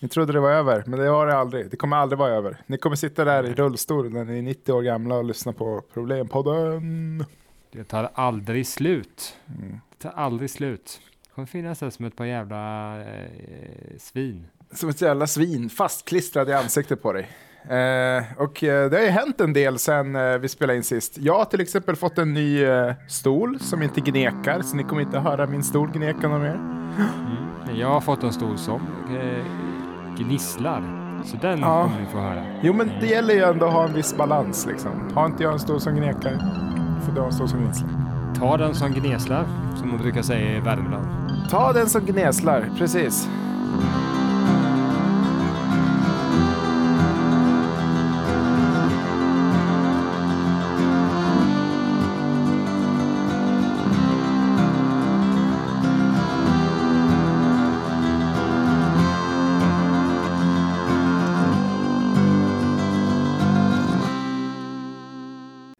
Ni trodde det var över, men det var det aldrig. Det kommer aldrig vara över. Ni kommer sitta där i rullstol när ni är 90 år gamla och lyssna på Problempodden. Det tar aldrig slut. Mm. Det tar aldrig slut. Det kommer finnas där som ett par jävla eh, svin. Som ett jävla svin, fastklistrad i ansiktet på dig. Eh, och eh, det har ju hänt en del sen eh, vi spelade in sist. Jag har till exempel fått en ny eh, stol som inte gnekar, så ni kommer inte höra min stol gneka någon mer. Mm. Jag har fått en stol som eh, gnisslar. Så den Ja. kommer ni få höra. Jo, men det gäller ju ändå att ha en viss balans liksom. Har inte jag en stol som gnekar, får du ha en stol som gnisslar. Ta den som gnisslar, som man brukar säga i Värmland. Ta den som gnäslar, precis.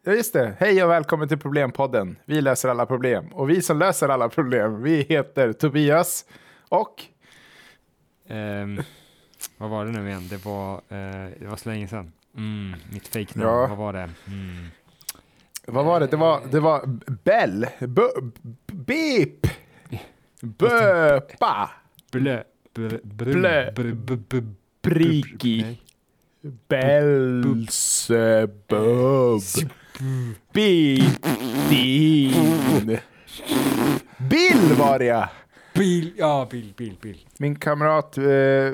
Ja, just det. Hej och välkommen till Problempodden. Vi löser alla problem. Och vi som löser alla problem, vi heter Tobias och... Ehm, vad var det nu igen? Det var, eh, det var så länge sedan. Mm, mitt fake namn, Ja. vad var det? Mm. Vad var det? Det var, det var Bell. Bu- Beep. Böpa. Blö, blö, nej. Belsebub. Beep. Din. Bill var det ja. Bil, ja, bil, bil, bil. Min kamrat eh,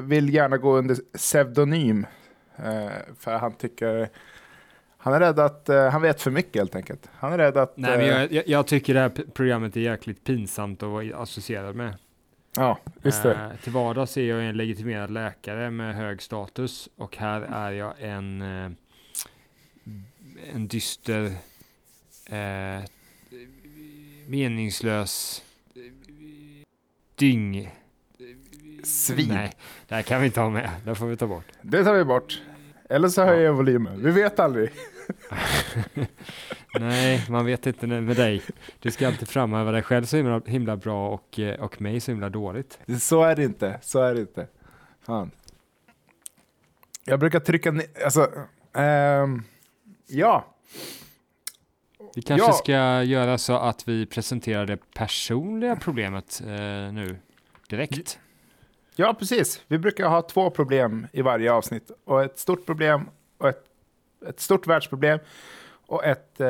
vill gärna gå under pseudonym. Eh, för han tycker... Han är rädd att... Eh, han vet för mycket helt enkelt. Han är rädd att... Nej, men eh, jag, jag, jag tycker det här programmet är jäkligt pinsamt att vara associerad med. Ja, visst det. Eh, till vardags är jag en legitimerad läkare med hög status och här är jag en, eh, en dyster, eh, meningslös dyng. Svin. Nej, det här kan vi inte ha med. Det får vi ta bort. Det tar vi bort. Eller så höjer jag volymen. Vi vet aldrig. Nej, man vet inte med dig. Du ska alltid framhäva dig själv så himla, himla bra och, eh, och mig så himla dåligt. Så är det inte. Så är det inte. Fan. Jag brukar trycka ner... Alltså... ehm, ja. Vi kanske Ja. ska göra så att vi presenterar det personliga problemet eh, nu direkt. Ja, precis. Vi brukar ha två problem i varje avsnitt. Och ett stort problem och ett, ett stort världsproblem och ett eh,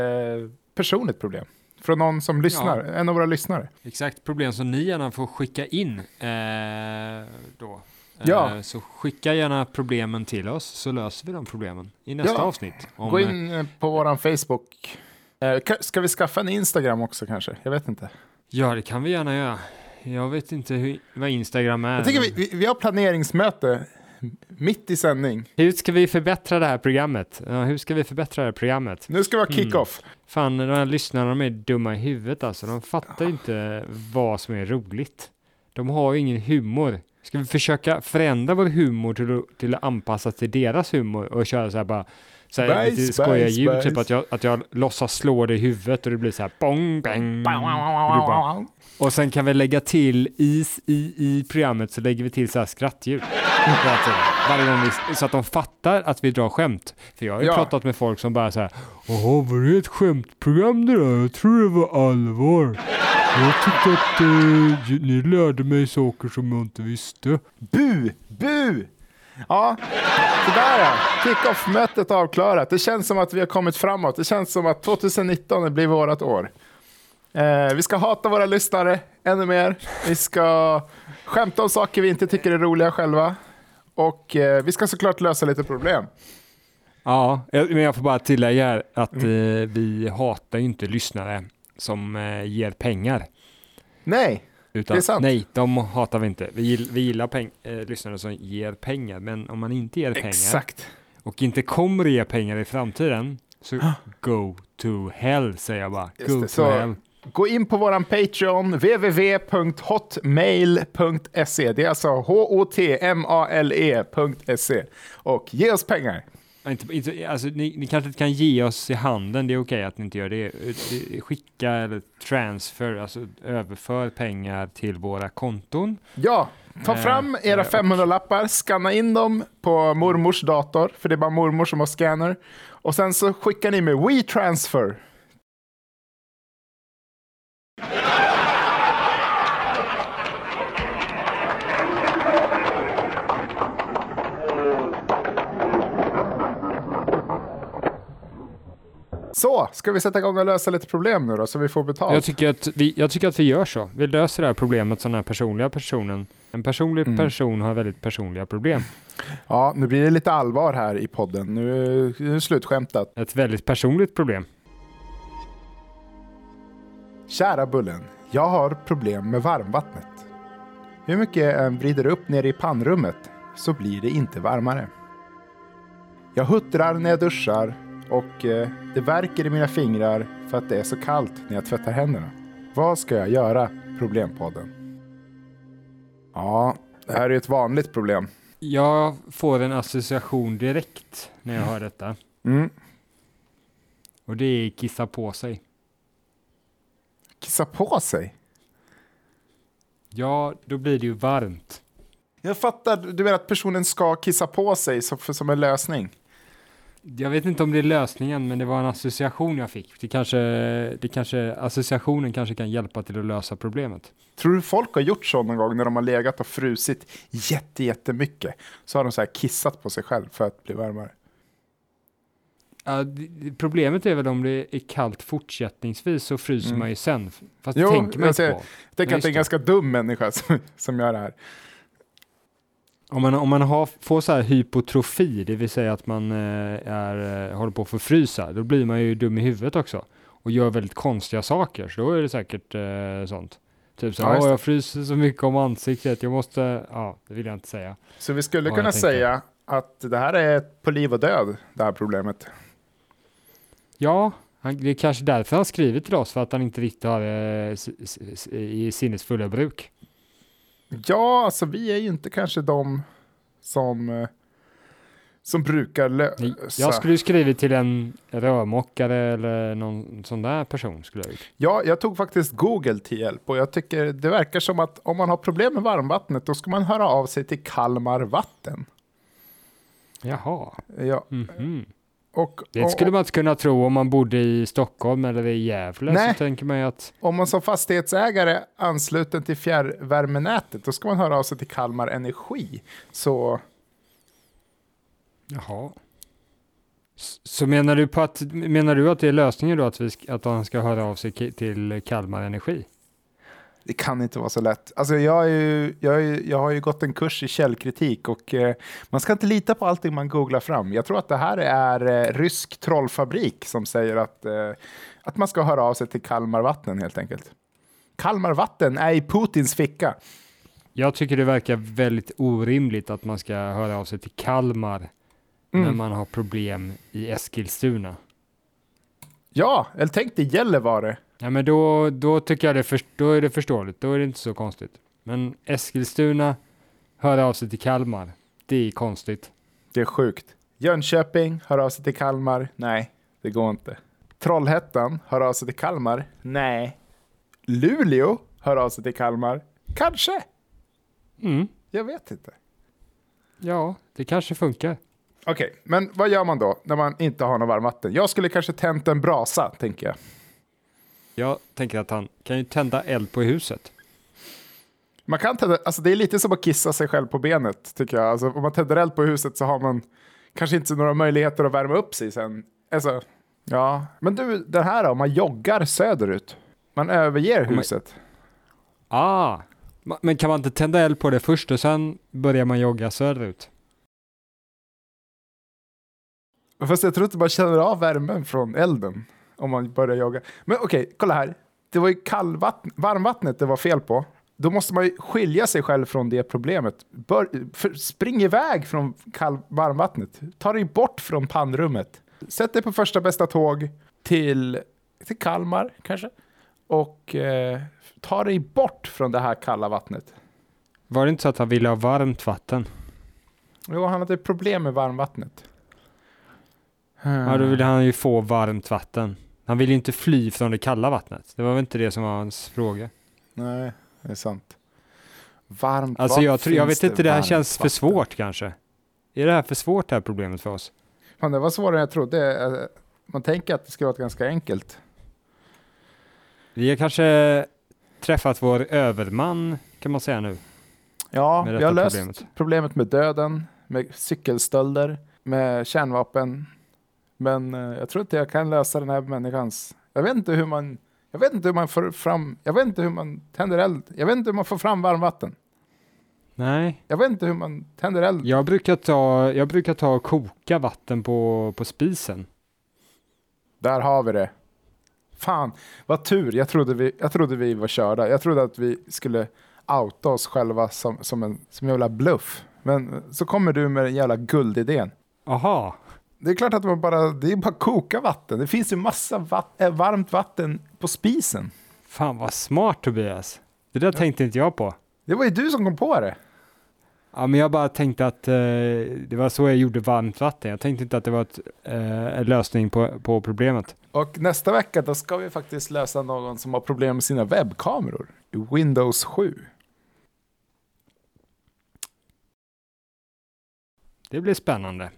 personligt problem. Från någon som lyssnar, en av våra lyssnare. Exakt problem som ni gärna får skicka in eh, då. Eh, Ja. Så skicka gärna problemen till oss så löser vi de problemen i nästa Ja. avsnitt. Om, Gå in eh, på våran Facebook. Eh, ka- ska vi skaffa en Instagram också kanske? Jag vet inte. eh, Ja, det kan vi gärna göra. Jag vet inte hur, vad Instagram är. Jag tycker vi, vi, vi har planeringsmöte mitt i sändning. Hur ska vi förbättra det här programmet? Ja, hur ska vi förbättra det här programmet? Nu ska vi ha Mm. kick-off. Fan, de här lyssnarna de är dumma i huvudet alltså. De fattar ju inte vad som är roligt. De har ju ingen humor. Ska vi försöka förändra vår humor till att, till att anpassa till deras humor och köra så här bara så här, Bajs, lite bajs, ljud, typ att jag, att jag låtsas slå det i huvudet och det blir så här bong, bang. Bara, och sen kan vi lägga till i, i, i programmet så lägger vi till så här skrattljud. Så att de fattar att vi drar skämt. För jag har ju Ja. pratat med folk som bara så här Jaha, var det ett skämtprogram det där? Jag tror det var allvar. Jag tyckte att eh, ni lärde mig saker som jag inte visste. Bu! Bu! Ja, sådär ja. Kick-off-mötet avklarat. Det känns som att vi har kommit framåt. Det känns som att 2019 blir vårt år. Eh, vi ska hata våra lyssnare ännu mer. Vi ska skämta om saker vi inte tycker är roliga själva. Och eh, vi ska såklart lösa lite problem. Ja, jag- men jag får bara tillägga att Mm. eh, vi hatar ju inte lyssnare som eh, ger pengar. Nej, Utan, Det är sant. Nej, de hatar vi inte. Vi, vi gillar peng, eh, lyssnare som ger pengar, men om man inte ger pengar exakt. och inte kommer att ge pengar i framtiden, så go to hell säger jag bara. Just go det, to hell. Gå in på våran Patreon, www.hotmail.se. Det är alltså H-O-T-M-A-L-E.se. Och ge oss pengar. Inte, inte, alltså, ni, ni kanske inte kan ge oss i handen, det är okej att ni inte gör det. Det- Skicka eller transfer, alltså överför pengar till våra konton. Ja, ta Eh, fram era eh, 500-lappar, skanna in dem på mormors dator, för det är bara mormor som har scanner. Och sen så skickar ni med WeTransfer. Så, ska vi sätta igång och lösa lite problem nu då, så vi får betalt? Jag tycker, att vi, jag tycker att vi gör så. Vi löser det här problemet som den här personliga personen. En personlig Mm. person har väldigt personliga problem. Ja, nu blir det lite allvar här i podden. Nu, är det slutskämtat. Ett väldigt personligt problem. Kära Bullen, jag har problem med varmvattnet. Hur mycket jag än vrider upp ner i pannrummet så blir det inte varmare. Jag huttrar när jag duschar och eh, det värker i mina fingrar för att det är så kallt när jag tvättar händerna. Vad ska jag göra? Problempodden. Ja, det här är ett vanligt problem. Jag får en association direkt när jag hör detta. Mm. Och det är kissa på sig. Kissa på sig? Ja, då blir det ju varmt. Jag fattar, du menar att personen ska kissa på sig som, som en lösning? Jag vet inte om det är lösningen, men det var en association jag fick. Det kanske, det kanske, associationen kanske kan hjälpa till att lösa problemet. Tror du folk har gjort så någon gång när de har legat och frusit jätte, jättemycket? Så har de så här kissat på sig själv för att bli varmare. Ja, problemet är väl om det är kallt fortsättningsvis så fryser Mm. man ju sen. Fast Jo, tänker man jag inte på. Jag tänker att det är en ganska dum människa som, som gör det här. Om man, om man har, får så här hypotrofi, det vill säga att man eh, är, eh, håller på att förfrysa, då blir man ju dum i huvudet också. Och gör väldigt konstiga saker, så då är det säkert eh, sånt. Typ så, Ja, just "Åh, det. jag fryser så mycket om ansiktet, jag måste, ja, det vill jag inte säga. Så vi skulle kunna säga att det här är på liv och död, det här problemet. Ja, han, det är kanske därför han skrivit till oss, för att han inte riktigt har det s- i sinnes fulla bruk. Ja, alltså vi är ju inte kanske de som, eh, som brukar lösa. Jag skulle ju skrivit till en rörmokare eller någon sån där person. Skulle jag. Ja, jag tog faktiskt Google till hjälp och jag tycker det verkar som att om man har problem med varmvattnet då ska man höra av sig till Kalmar Vatten. Jaha. Ja, Mhm. Och, Det skulle man inte kunna tro om man bodde i Stockholm eller i Gävle. Nej. Så tänker man att om man som fastighetsägare ansluten till fjärrvärmenätet då ska man höra av sig till Kalmar Energi. Så Jaha. Så menar du, på att, menar du att det är lösningen då att, vi, att han ska höra av sig till Kalmar Energi? Det kan inte vara så lätt. Alltså jag, ju, jag, ju- jag har ju gått en kurs i källkritik och eh, man ska inte lita på allting man googlar fram. Jag tror att det här är eh, rysk trollfabrik som säger att, eh, att man ska höra av sig till Kalmar Vatten helt enkelt. Kalmar Vatten är i Putins ficka. Jag tycker det verkar väldigt orimligt att man ska höra av sig till Kalmar när Mm. man har problem i Eskilstuna. Ja, eller tänk dig Gällivare. Ja, men då, då tycker jag det, för, då är det förståeligt. Då är det inte så konstigt. Men Eskilstuna, höra av sig till Kalmar. Det är konstigt. Det är sjukt. Jönköping hör av sig till Kalmar. Nej, det går inte. Trollhättan hör av sig till Kalmar. Nej. Luleå hör av sig till Kalmar. Kanske. Mm. Jag vet inte. Ja, det kanske funkar. Okej, men vad gör man då när man inte har något varmvatten? Jag skulle kanske tänt en brasa, tänker jag. Jag tänker att han kan ju tända eld på huset. Man kan tända, alltså det är lite som att kissa sig själv på benet, tycker jag. Alltså, om man tänder eld på huset så har man kanske inte några möjligheter att värma upp sig sen. Alltså, ja. Men du, det här då, man joggar söderut. Man överger man- huset. Ah, ma- men kan man inte tända eld på det först och sen börjar man jogga söderut? Fast jag tror inte man känner av värmen från elden om man börjar jogga. Men okej, kolla här. Det var ju kallvatten, varmvattnet det var fel på. Då måste man ju skilja sig själv från det problemet. Bör, för, spring iväg från kall, varmvattnet. Ta dig bort från pannrummet. Sätt dig på första bästa tåg till, till Kalmar kanske. Och eh, ta dig bort från det här kalla vattnet. Var det inte så att han ville ha varmt vatten? Jo, han hade problem med varmvattnet. Ja, då vill han ju få varmt vatten. Han vill ju inte fly från det kalla vattnet. Det var väl inte det som var hans fråga. Nej, det är sant. Varmt Alltså jag, tror, jag vet inte, det här känns för vatten? svårt kanske. Är det här för svårt det här problemet för oss? Fan, det var svårare än jag trodde. Eh, Man tänker att det ska vara ganska enkelt. Vi har kanske träffat vår överman kan man säga nu. Ja, vi har löst problemet. problemet. med döden, med cykelstölder, med kärnvapen. Men eh, jag tror inte jag kan lösa den här människans... Jag vet inte hur man... Jag vet inte hur man får fram... Jag vet inte hur man tänder eld. Jag vet inte hur man får fram varmvatten. Nej, Jag vet inte hur man tänder eld. jag brukar ta, jag brukar ta och koka vatten på, på spisen. Där har vi det. Fan, vad tur. Jag trodde vi, jag trodde vi var körda. Jag trodde att vi skulle outa oss själva som, som en som jävla bluff. Men så kommer du med den jävla guldidén. Aha, Det är klart att man bara, det är bara koka vatten. Det finns ju massa vatt, äh, varmt vatten på spisen. fan vad smart Tobias. Det där tänkte inte jag på. Det var ju du som kom på det. Ja, men jag bara tänkte att eh, det var så jag gjorde varmt vatten. Jag tänkte inte att det var ett, eh, en lösning på, på problemet. Och nästa vecka då ska vi faktiskt lösa någon som har problem med sina webbkameror. I Windows 7. Det blir spännande.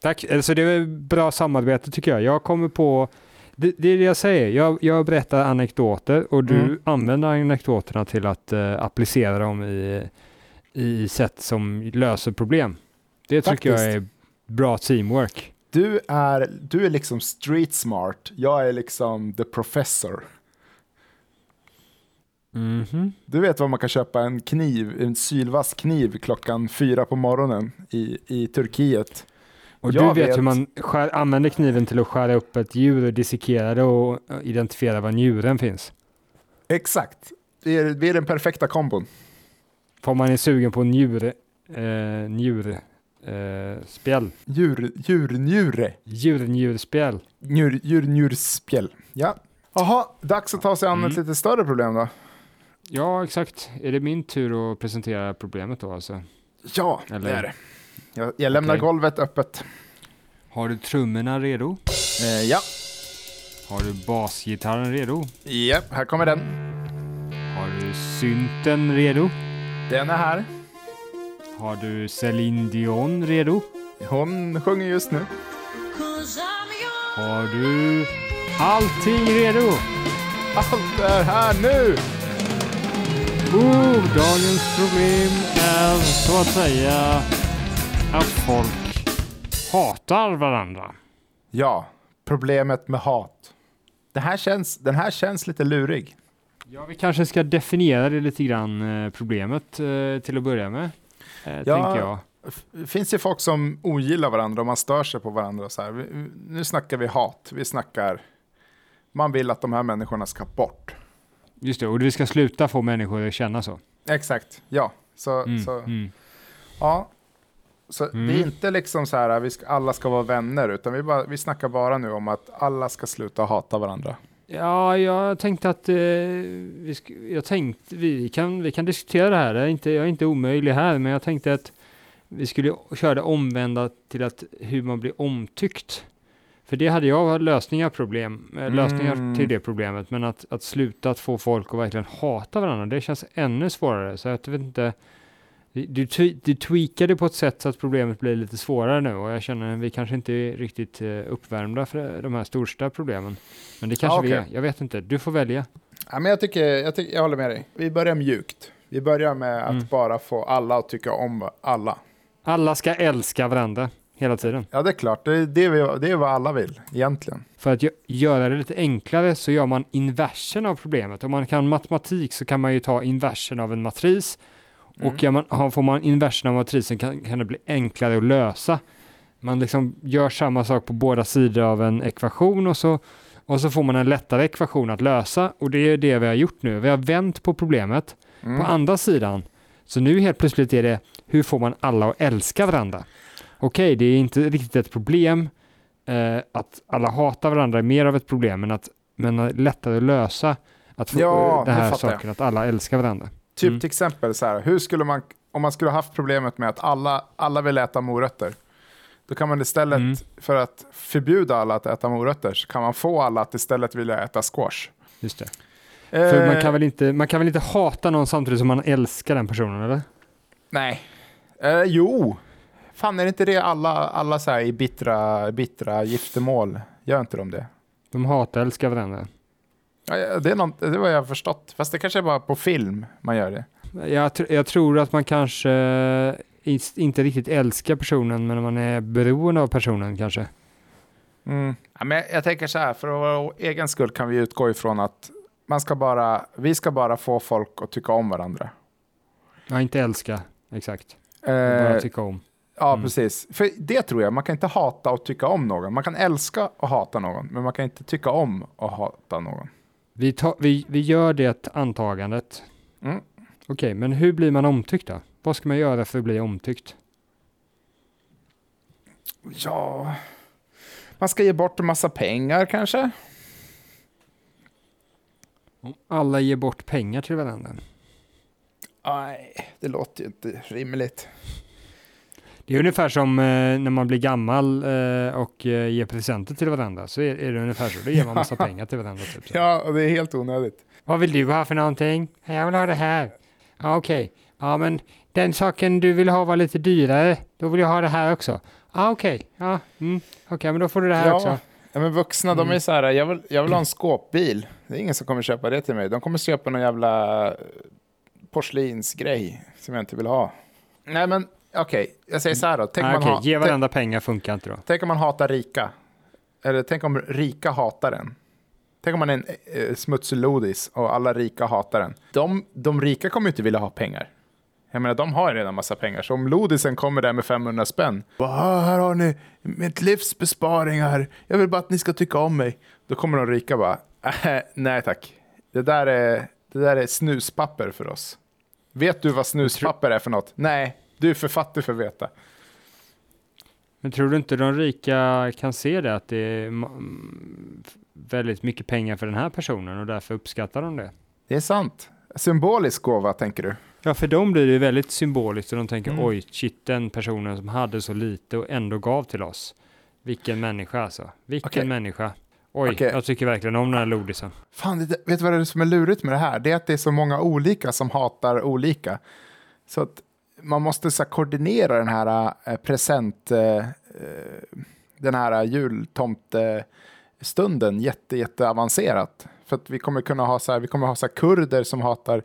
Tack, alltså det är bra samarbete tycker jag. Jag kommer på, det, det är det jag säger, jag, jag berättar anekdoter och du Mm. använder anekdoterna till att eh, applicera dem i, i sätt som löser problem. Det tycker jag Faktiskt. är bra teamwork. Du är, du är liksom street smart. Jag är liksom the professor. Mhm. Du vet var man kan köpa en kniv, en sylvass kniv klockan fyra på morgonen i, i Turkiet. Och Jag du vet, vet. hur man skär, använder kniven till att skära upp ett djur och dissekera det och eh, identifiera var njuren finns. Exakt. Vi är, vi är den perfekta kombon. För man är sugen på njur, eh, njur, eh, spjäll. Djur, djurnjure. Djurnjurspjäll. Djur, djurnjurspjäll. Ja. Jaha, dags att ta sig an ett Mm. lite större problem då. Ja, exakt. Är det min tur att presentera problemet då alltså? Ja, det Eller- är det. Jag, jag lämnar Okej. golvet öppet. Har du trummorna redo? Eh, ja. Har du basgitarren redo? ja, här kommer den. Har du synten redo? Den är här. Har du Celine Dion redo? Hon sjunger just nu. Har du allting redo? Allt är här nu! Oh, dagens problem är så att säga att folk hatar varandra. Ja, problemet med hat. Det här känns, den här känns lite lurig. Ja, vi kanske ska definiera det lite grann, eh, problemet eh, till att börja med. Eh, Ja. Tänker jag. F- Det finns ju folk som ogillar varandra och man stör sig på varandra. Så här. Nu snackar vi hat. Vi snackar... Man vill att de här människorna ska bort. Just det, och vi ska sluta få människor att känna så. Exakt, ja. Så, Mm, så, mm. ja. Så Mm. det är inte liksom så här vi ska, alla ska vara vänner, utan vi, bara, vi snackar bara nu om att alla ska sluta hata varandra. Ja, jag tänkte att eh, vi, sk- jag tänkte, vi, kan, vi kan diskutera det här. Det är inte, jag är inte omöjlig här, men jag tänkte att vi skulle köra det omvända till att hur man blir omtyckt. För det hade jag lösningar, problem, eh, lösningar Mm. till det problemet, men att, att sluta att få folk att verkligen hata varandra, det känns ännu svårare. Så jag vet inte, du, du tweakade på ett sätt så att problemet blir lite svårare nu och jag känner att vi kanske inte är riktigt eh, uppvärmda för de här största problemen. Men det kanske Ja, vi är, jag vet inte. Du får välja. Ja, men jag, tycker, jag, tycker, jag håller med dig. Vi börjar mjukt. Vi börjar med att Mm. bara få alla att tycka om alla. Alla ska älska varandra hela tiden. Ja, det är klart. Det, är- det, vi- det är vad alla vill, egentligen. För att gö- göra det lite enklare så gör man inversen av problemet. Om man kan matematik så kan man ju ta inversen av en matris. Mm. Och gör man, har- får man inversen av matrisen kan, kan det bli enklare att lösa. Man liksom gör samma sak på båda sidor av en ekvation och så, och så får man en lättare ekvation att lösa. Och det är det vi har gjort nu. Vi har vänt på problemet. Mm. På andra sidan, så nu helt plötsligt är det hur får man alla att älska varandra? Okej, det är inte riktigt ett problem eh, att alla hatar varandra är mer av ett problem, men att men lättare att lösa att få, Ja, den nu här jag. saken att alla älskar varandra. Typ Mm. till exempel så här, hur skulle man, om man skulle ha haft problemet med att alla, alla vill äta morötter, då kan man istället, Mm. för att förbjuda alla att äta morötter, så kan man få alla att istället vilja äta squash. Just det. För man Eh, kan, väl inte, man kan väl inte hata någon samtidigt som man älskar den personen, eller? Nej. Eh, jo. Fan, är det inte det alla, alla så här i bittra, bittra giftermål, gör inte de det? De hatar älskar varandra. Ja, ja, det, är något, det vad jag förstått. Fast det kanske är bara på film man gör det. Jag, tr- jag tror att man kanske inte riktigt älskar personen, men man är beroende av personen kanske. Mm. Ja, men jag, jag tänker så här, för vår egen skull kan vi utgå ifrån att man ska bara, vi ska bara få folk att tycka om varandra. Ja, inte älska, exakt. Eh, Bara tycka om. ja, mm. precis. För det tror jag, man kan inte hata och tycka om någon. Man kan älska och hata någon, men man kan inte tycka om och hata någon. Vi, tar, vi, vi gör det antagandet. Mm. Okej, men hur blir man omtyckt då? Vad ska man göra för att bli omtyckt? Ja, man ska ge bort en massa pengar kanske. Om alla ger bort pengar till varandra. Nej, det låter ju inte rimligt. Det är ungefär som eh, när man blir gammal eh, och eh, ger presenter till varandra. Så är, är det ungefär så. Då ger man massa pengar till varandra. Typ. Ja, och det är helt onödigt. Vad vill du ha för någonting? Jag vill ha det här. Ja, okej. Ja, men den saken du vill ha var lite dyrare. Då vill jag ha det här också. Ja, okej. Ja, mm. okej, men då får du det här Ja, också. Ja, men vuxna, de Mm. är så här, jag vill, jag vill ha en skåpbil. Det är ingen som kommer köpa det till mig. De kommer köpa någon jävla eh, porslinsgrej som jag inte vill ha. Nej, men okej, jag säger så här då. Tänk, Ah, man ha, ge tänk, varandra pengar funkar inte då. tänk om man hatar rika. Eller tänk om rika hatar en. Tänk om man är en eh, smutsig lodis och alla rika hatar en. De, de rika kommer ju inte vilja ha pengar. Jag menar, de har ju redan massa pengar. Så om lodisen kommer där med 500 spänn. Bara, "Ah, här har ni mitt livs besparingar. Jag vill bara att ni ska tycka om mig. Då kommer de rika bara, "Äh, nej tack. Det där, är, det där är snuspapper för oss. Vet du vad snuspapper är för något? Nej, du är för fattig för att veta. Men tror du inte de rika kan se det, att det är väldigt mycket pengar för den här personen och därför uppskattar de det? Det är sant. Symbolisk gåva, tänker du? Ja, för dem blir det ju väldigt symboliskt och de tänker Mm. oj, shit, den personen som hade så lite och ändå gav till oss. Vilken människa alltså. Vilken Okej. människa. Oj, Okej. jag tycker verkligen om den här lodisen. Fan, det, vet du vad det är som är lurigt med det här? Det är att det är så många olika som hatar olika. Så att man måste så här, koordinera den här äh, present, äh, den här jultomtestunden jätte, jätte avancerat. För att vi kommer kunna ha så här, vi kommer ha så här kurder som hatar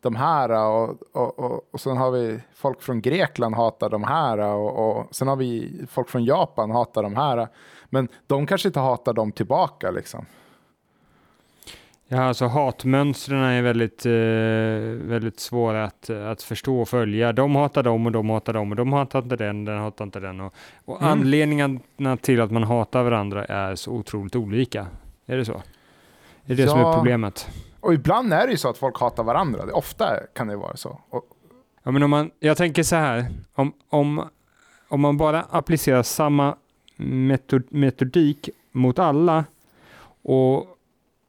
de här och, och, och, och sen har vi folk från Grekland hatar de här och, och sen har vi folk från Japan hatar de här. Men de kanske inte hatar dem tillbaka liksom. Ja, alltså hatmönstren är väldigt, eh, väldigt svåra att, att förstå och följa. De hatar dem och de hatar dem och de hatar inte den, den hatar inte den. Och, och Mm. anledningarna till att man hatar varandra är så otroligt olika. Är det så? Är det det som Ja. är problemet? Och ibland är det ju så att folk hatar varandra. Det- Ofta kan det vara så. Och, Ja, men om man, jag tänker så här, om, om, om man bara applicerar samma metod, metodik mot alla och,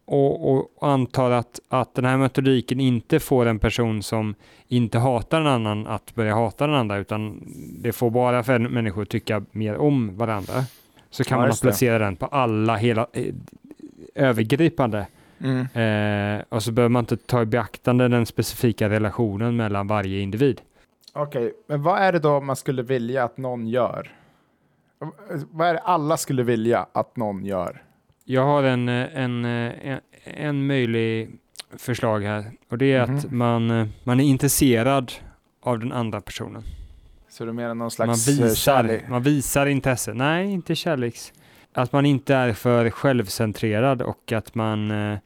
och, och antar att, att den här metodiken inte får en person som inte hatar en annan att börja hata den andra, utan det får bara för människor att tycka mer om varandra, så kan Ja, man applicera den på alla, hela, eh, övergripande. mm. Eh, och så behöver man inte ta i beaktande den specifika relationen mellan varje individ. Okej, men vad är det då man skulle vilja att någon gör? Vad är det alla skulle vilja att någon gör? Jag har en, eh, en, eh, en, en möjlig förslag här och det är att Mhm. man, eh, man är intresserad av den andra personen. Så du menar någon Man slags eh, visar, kärlek? man visar intresse. Nej, inte kärleks. Att man inte är för självcentrerad och att man eh,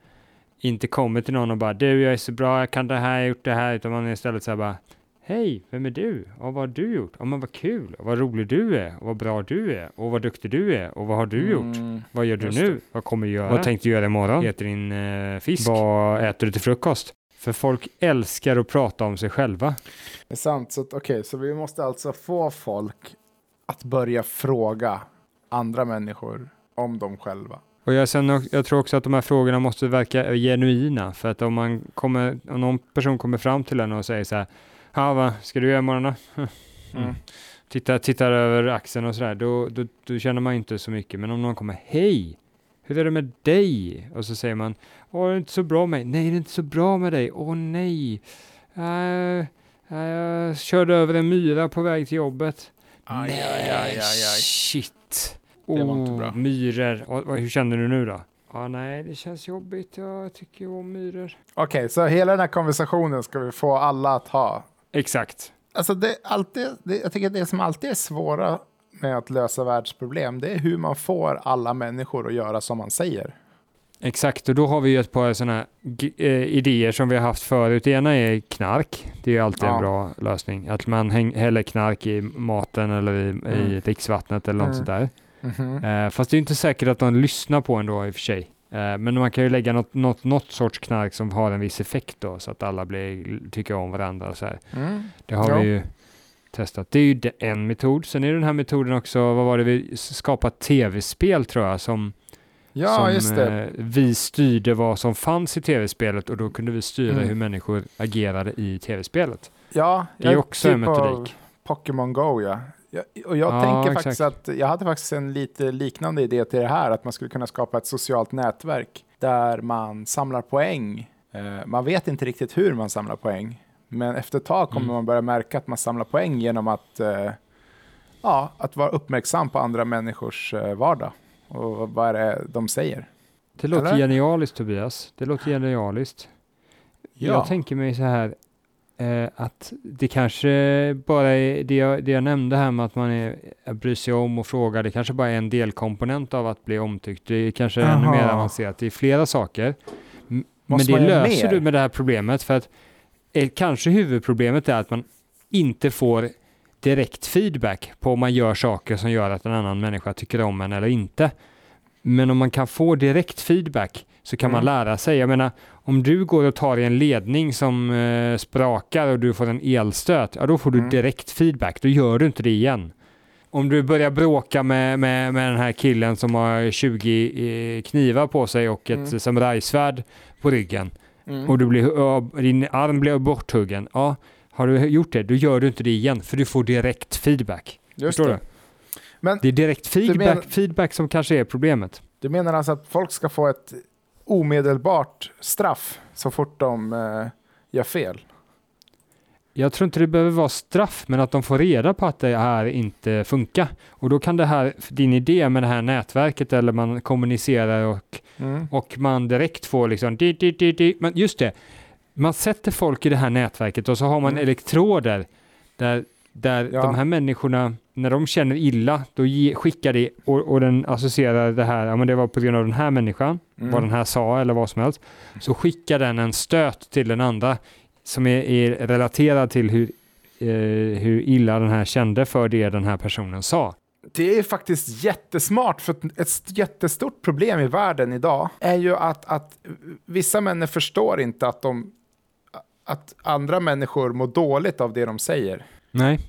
inte kommer till någon och bara du, jag är så bra, jag kan det här, jag har gjort det här, utan man är istället så här bara Hej, vem är du? Och vad har du gjort? Ja, men vad kul, och vad rolig du är, och vad bra du är, och vad duktig du är, och vad har du gjort? Mm. Vad gör du nu? det. Vad kommer du göra? Vad tänkte du göra imorgon? Äter din eh, fisk? Vad äter du till frukost? För folk älskar att prata om sig själva. Det är sant. Så, okej, så vi måste alltså få folk att börja fråga andra människor om dem själva. Och jag, sen, jag tror också att de här frågorna måste verka genuina. För att om, man kommer, om någon person kommer fram till en och säger så här, ja vad ska du göra imorgon då? Mm. Tittar, tittar över axeln och sådär, då, då, då känner man inte så mycket. Men om någon kommer, hej, hur är det med dig? Och så säger man, åh det är inte så bra med mig. Nej, det är inte så bra med dig. Åh nej. Äh, äh, jag körde över en myra på väg till jobbet. Aj, aj, aj, aj, aj. Shit. Det var inte Åh, bra. Myror. Och, hur känner du nu då? Ja, nej, det känns jobbigt. Jag tycker ju om myror. Okej, så hela den här konversationen ska vi få alla att ha. Exakt. Alltså det, alltid, det, jag tycker det som alltid är svåra med att lösa världsproblem, det är hur man får alla människor att göra som man säger. Exakt, och då har vi ju ett par sådana eh, idéer som vi har haft förut. Det ena är knark. Det är ju alltid Ja. en bra lösning. Att man häng, häller knark i maten eller i, i Mm. dricksvattnet eller något Mm. sånt där. Mhm. Eh, fast det är inte säkert att de lyssnar på en då i och för sig. Eh, men man kan ju lägga något, något, något sorts knark som har en viss effekt då, så att alla blir, tycker om varandra. Så här. Mm. Det har Ja. vi ju testat. Det är ju en metod. Sen är den här metoden också, vad var det vi skapade tv-spel tror jag, som, Ja, som eh, vi styrde vad som fanns i tv-spelet och då kunde vi styra Mm. hur människor agerade i tv-spelet. Ja, Det är också en typ av metodik. Pokémon Go, ja. Jag, och jag Ja, tänker exakt. faktiskt att jag hade faktiskt en lite liknande idé till det här, att man skulle kunna skapa ett socialt nätverk där man samlar poäng. Eh, man vet inte riktigt hur man samlar poäng, men efter ett tag kommer Mm. man börja märka att man samlar poäng genom att, eh, ja, att vara uppmärksam på andra människors eh, vardag och vad är det de säger. Det låter Eller? genialiskt Tobias. Det låter genialiskt. Ja. Jag tänker mig så här eh, att det kanske bara är det jag, det jag nämnde här med att man är, bryr sig om och frågar. Det kanske bara är en delkomponent av att bli omtyckt. Det är kanske ännu Jaha. mer avancerat. Det är flera saker. M- Men Måste det löser mer? du med det här problemet för att eh, kanske huvudproblemet är att man inte får direkt feedback på om man gör saker som gör att en annan människa tycker om en eller inte. Men om man kan få direkt feedback så kan man Mm. lära sig. Jag menar, om du går och tar i en ledning som eh, sprakar och du får en elstöt, ja då får du Mm. direkt feedback. Då gör du inte det igen. Om du börjar bråka med, med, med den här killen som har 20 eh, knivar på sig och ett Mm. samurajsvärd på ryggen Mm. och du blir, din arm blir borthuggen. Ja, har du gjort det, då gör du inte det igen för du får direkt feedback. Just Förstår det. du? Men Det är direkt feedback, menar- feedback som kanske är problemet. Du menar alltså att folk ska få ett omedelbart straff så fort de eh, gör fel? Jag tror inte det behöver vara straff, men att de får reda på att det här inte funkar. Och då kan det här, din idé med det här nätverket eller man kommunicerar och, Mm. och man direkt får liksom, di, di, di, di. men just det, man sätter folk i det här nätverket och så har man Mm. elektroder där, där Ja. de här människorna, när de känner illa, då ge, skickar det och, och den associerar det här, ja men det var på grund av den här människan, Mm. vad den här sa eller vad som helst, så skickar den en stöt till den andra som är, är relaterad till hur, eh, hur illa den här kände för det den här personen sa. Det är faktiskt jättesmart, för ett jättestort problem i världen idag är ju att, att vissa människor förstår inte att, de, att andra människor mår dåligt av det de säger. Nej.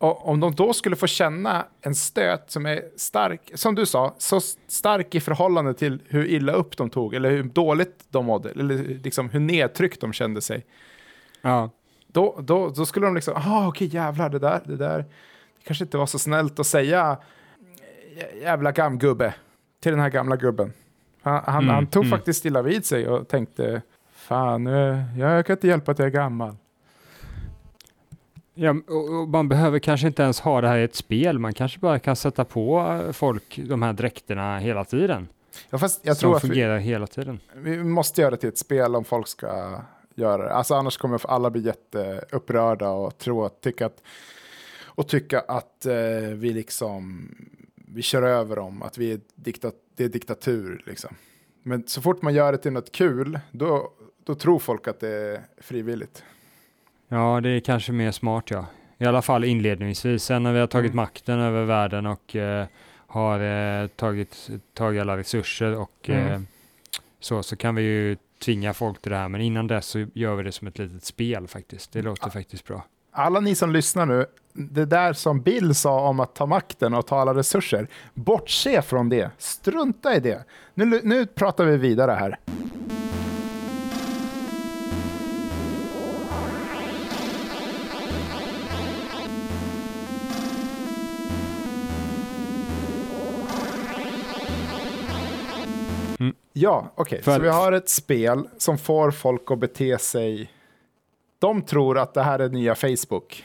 Och om de då skulle få känna en stöt som är stark, som du sa, så stark i förhållande till hur illa upp de tog, eller hur dåligt de mådde, eller liksom hur nedtryckt de kände sig, Ja. då, då, då skulle de liksom, ah okej jävlar, det där, det där, det kanske inte var så snällt att säga "Jä- jävla gamgubbe till den här gamla gubben. Han, han, Mm, han tog mm. faktiskt illa vid sig och tänkte, fan, jag kan inte hjälpa att jag är gammal. Ja, och, man behöver kanske inte ens ha det här i ett spel, man kanske bara kan sätta på eh, folk de här dräkterna hela tiden. Ja, fast jag som tror att vi, fungerar hela tiden. vi måste göra det till ett spel om folk ska göra det. Alltså annars kommer alla bli jätteupprörda och tro att, tycka att, och tycka att eh, vi liksom, vi kör över dem, att vi är diktat, det är diktatur liksom. Men så fort man gör det till något kul, då, då tror folk att det är frivilligt. Ja, det är kanske mer smart ja. I alla fall inledningsvis. Sen när vi har tagit Mm. makten över världen och eh, har eh, tagit, tagit alla resurser och Mm. eh, så, så kan vi ju tvinga folk till det här, men innan dess så gör vi det som ett litet spel faktiskt. Det låter faktiskt bra. Alla ni som lyssnar nu, det där som Bill sa om att ta makten och ta alla resurser, bortse från det. Strunta i det. Nu, nu pratar vi vidare här. Ja, okej. För- Så vi har ett spel som får folk att bete sig... De tror att det här är nya Facebook.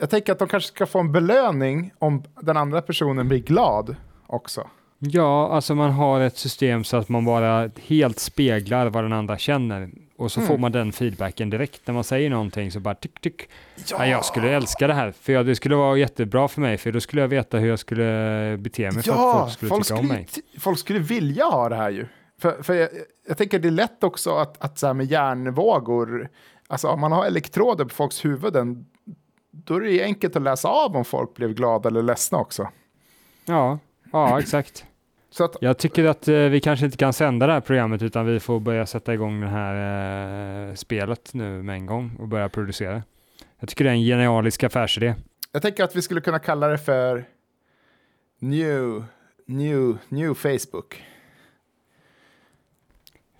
Jag tänker att de kanske ska få en belöning om den andra personen blir glad också. Ja, alltså man har ett system så att man bara helt speglar vad den andra känner. Och så Mm. får man den feedbacken direkt. När man säger någonting så bara tyck tyck. Ja. jag skulle älska det här. För jag, det skulle vara jättebra för mig. För då skulle jag veta hur jag skulle bete mig för att Ja, folk skulle folk tycka om skulle, mig. folk skulle vilja ha det här ju. För, för jag, jag tänker det är lätt också att, att så här med hjärnvågor, alltså om man har elektroder på folks huvuden, då är det ju enkelt att läsa av om folk blev glada eller ledsna också. Ja, ja exakt. Så att, Jag tycker att eh, vi kanske inte kan sända det här programmet utan vi får börja sätta igång det här eh, spelet nu med en gång och börja producera. Jag tycker det är en genialisk affärsidé. jag tänker att vi skulle kunna kalla det för New, new, new Facebook.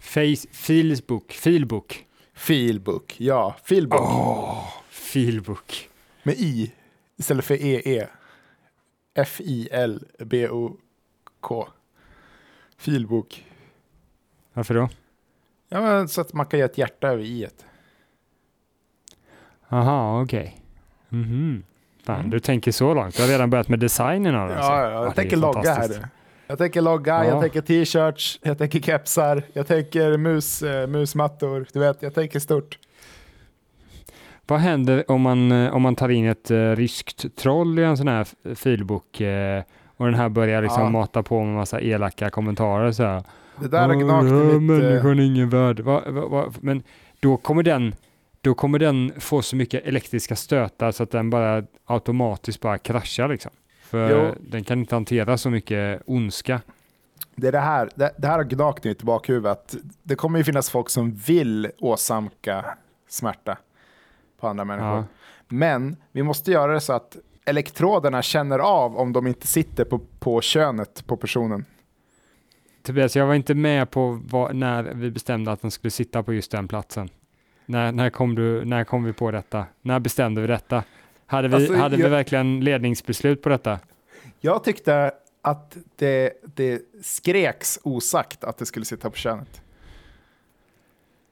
Face, Feelbook, Feelbook. Feelbook, ja, Feelbook. Feelbook. Med i istället för EE. F-I-L-B-O-K. Feelbook. Varför då? Ja, men så att man kan göra ett hjärta över i ett. Aha, okej. Mhm. Fan, Mm. du tänker så långt. Du har redan börjat med designen av alltså. Ja, ja, jag är tänker logga här. Jag tänker logga, Ja. jag tänker t-shirts, jag tänker kepsar, jag tänker mus, eh, musmattor. Du vet, jag tänker stort. Vad händer om man, eh, om man tar in ett uh, ryskt troll i en sån här filbok eh, och den här börjar liksom Ja. mata på med massa elaka kommentarer så här. Det där har "Åh, gnagt i mitt... eh, Människan är ingen värd. Va, va, va? Men då kommer den då kommer den få så mycket elektriska stötar så att den bara automatiskt bara kraschar liksom. För Jo. den kan inte hantera så mycket ondska. Det, är det, här, det, det här har gnagt i mitt bakhuvud. Att det kommer ju finnas folk som vill åsamka smärta på andra människor. Ja. Men vi måste göra det så att elektroderna känner av om de inte sitter på, på könet på personen. Tobias, jag var inte med på vad, när vi bestämde att den skulle sitta på just den platsen. När, när, kom du, när kom vi på detta? När bestämde vi detta? Hade vi, Alltså, hade vi jag- verkligen ledningsbeslut på detta? Jag tyckte att det, det skreks osagt att det skulle sitta på könet.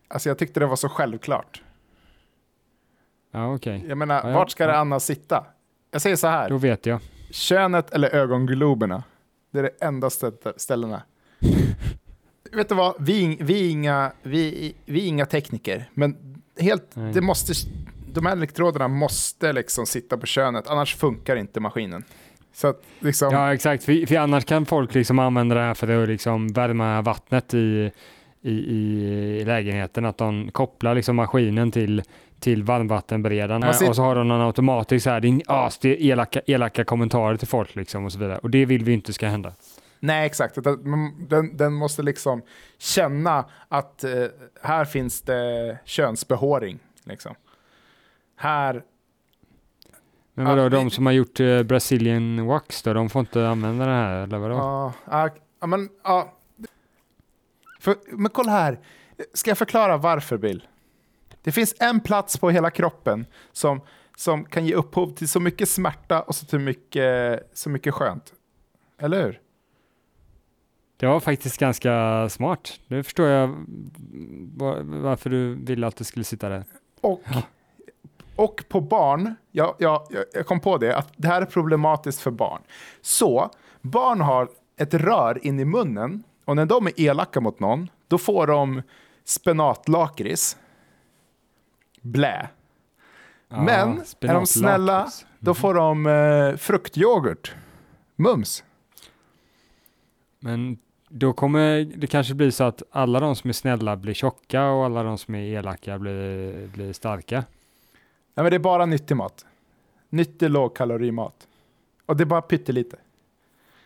Alltså jag tyckte det var så självklart. Ja, okej. Jag menar, Ja, vart ska det Ja. annars sitta? Jag säger så här, Då vet jag. könet eller ögongloberna. Det är det enda stä- ställena. Vet du vad, vi, vi, inga, vi, vi inga tekniker, men helt, Nej. det måste, de här elektroderna måste liksom sitta på könet, annars funkar inte maskinen. Så att liksom, Ja, exakt. För, för annars kan folk liksom använda det här för att liksom värma vattnet i, i, i lägenheten. Att de kopplar liksom maskinen till, till varmvattenberedaren Man ser- och så har de någon automatisk så här, din as, det elaka, elaka kommentarer till folk liksom och så vidare. Och det vill vi inte ska hända. Nej, exakt. Den, den måste liksom känna att eh, här finns det könsbehåring. Liksom. Här, Men vadå, de som har gjort eh, Brazilian Wax då, de får inte använda det här eller vadå? ja, ja, men, ja. För, men kolla här, ska jag förklara varför Bill? Det finns en plats på hela kroppen som, som kan ge upphov till så mycket smärta och så, till mycket, så mycket skönt. Eller hur? Det var faktiskt ganska smart. Nu förstår jag var, varför du ville att det skulle sitta där. Och, och på barn, jag, jag, jag kom på det, att det här är problematiskt för barn. Så, barn har ett rör in i munnen och när de är elaka mot någon, då får de spenatlakrits. Blä. Men är de snälla, då får de eh, fruktyoghurt. Mums. Men då kommer det kanske bli så att alla de som är snälla blir tjocka och alla de som är elaka blir, blir starka. Nej, men det är bara nyttig mat. Nyttig lågkalorimat. Och det är bara pyttelite.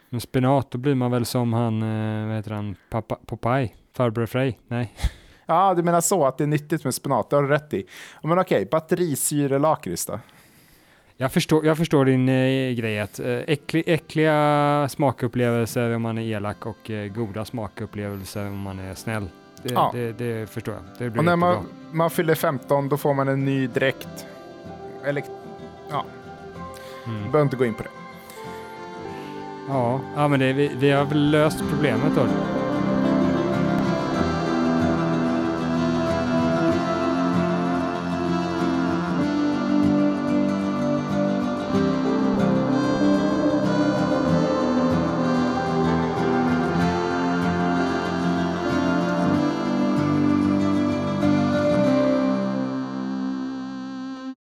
Men spenat, då blir man väl som han, eh, vad heter han, Papa, Popeye? Farbror Frej? Nej. Ja, du menar så att det är nyttigt med spenat, det har du rätt i. Men okej, batterisyrelakrits då? Jag förstår, jag förstår din eh, grej att eh, äckli, äckliga smakupplevelser om man är elak och eh, goda smakupplevelser om man är snäll. Det, Ja. det, det förstår jag. Det blir Och när man, man fyller 15 då får man en ny dräkt. Eller, ja, Mm. behöver inte gå in på det. Ja, ja, men det, vi, vi har väl löst problemet då.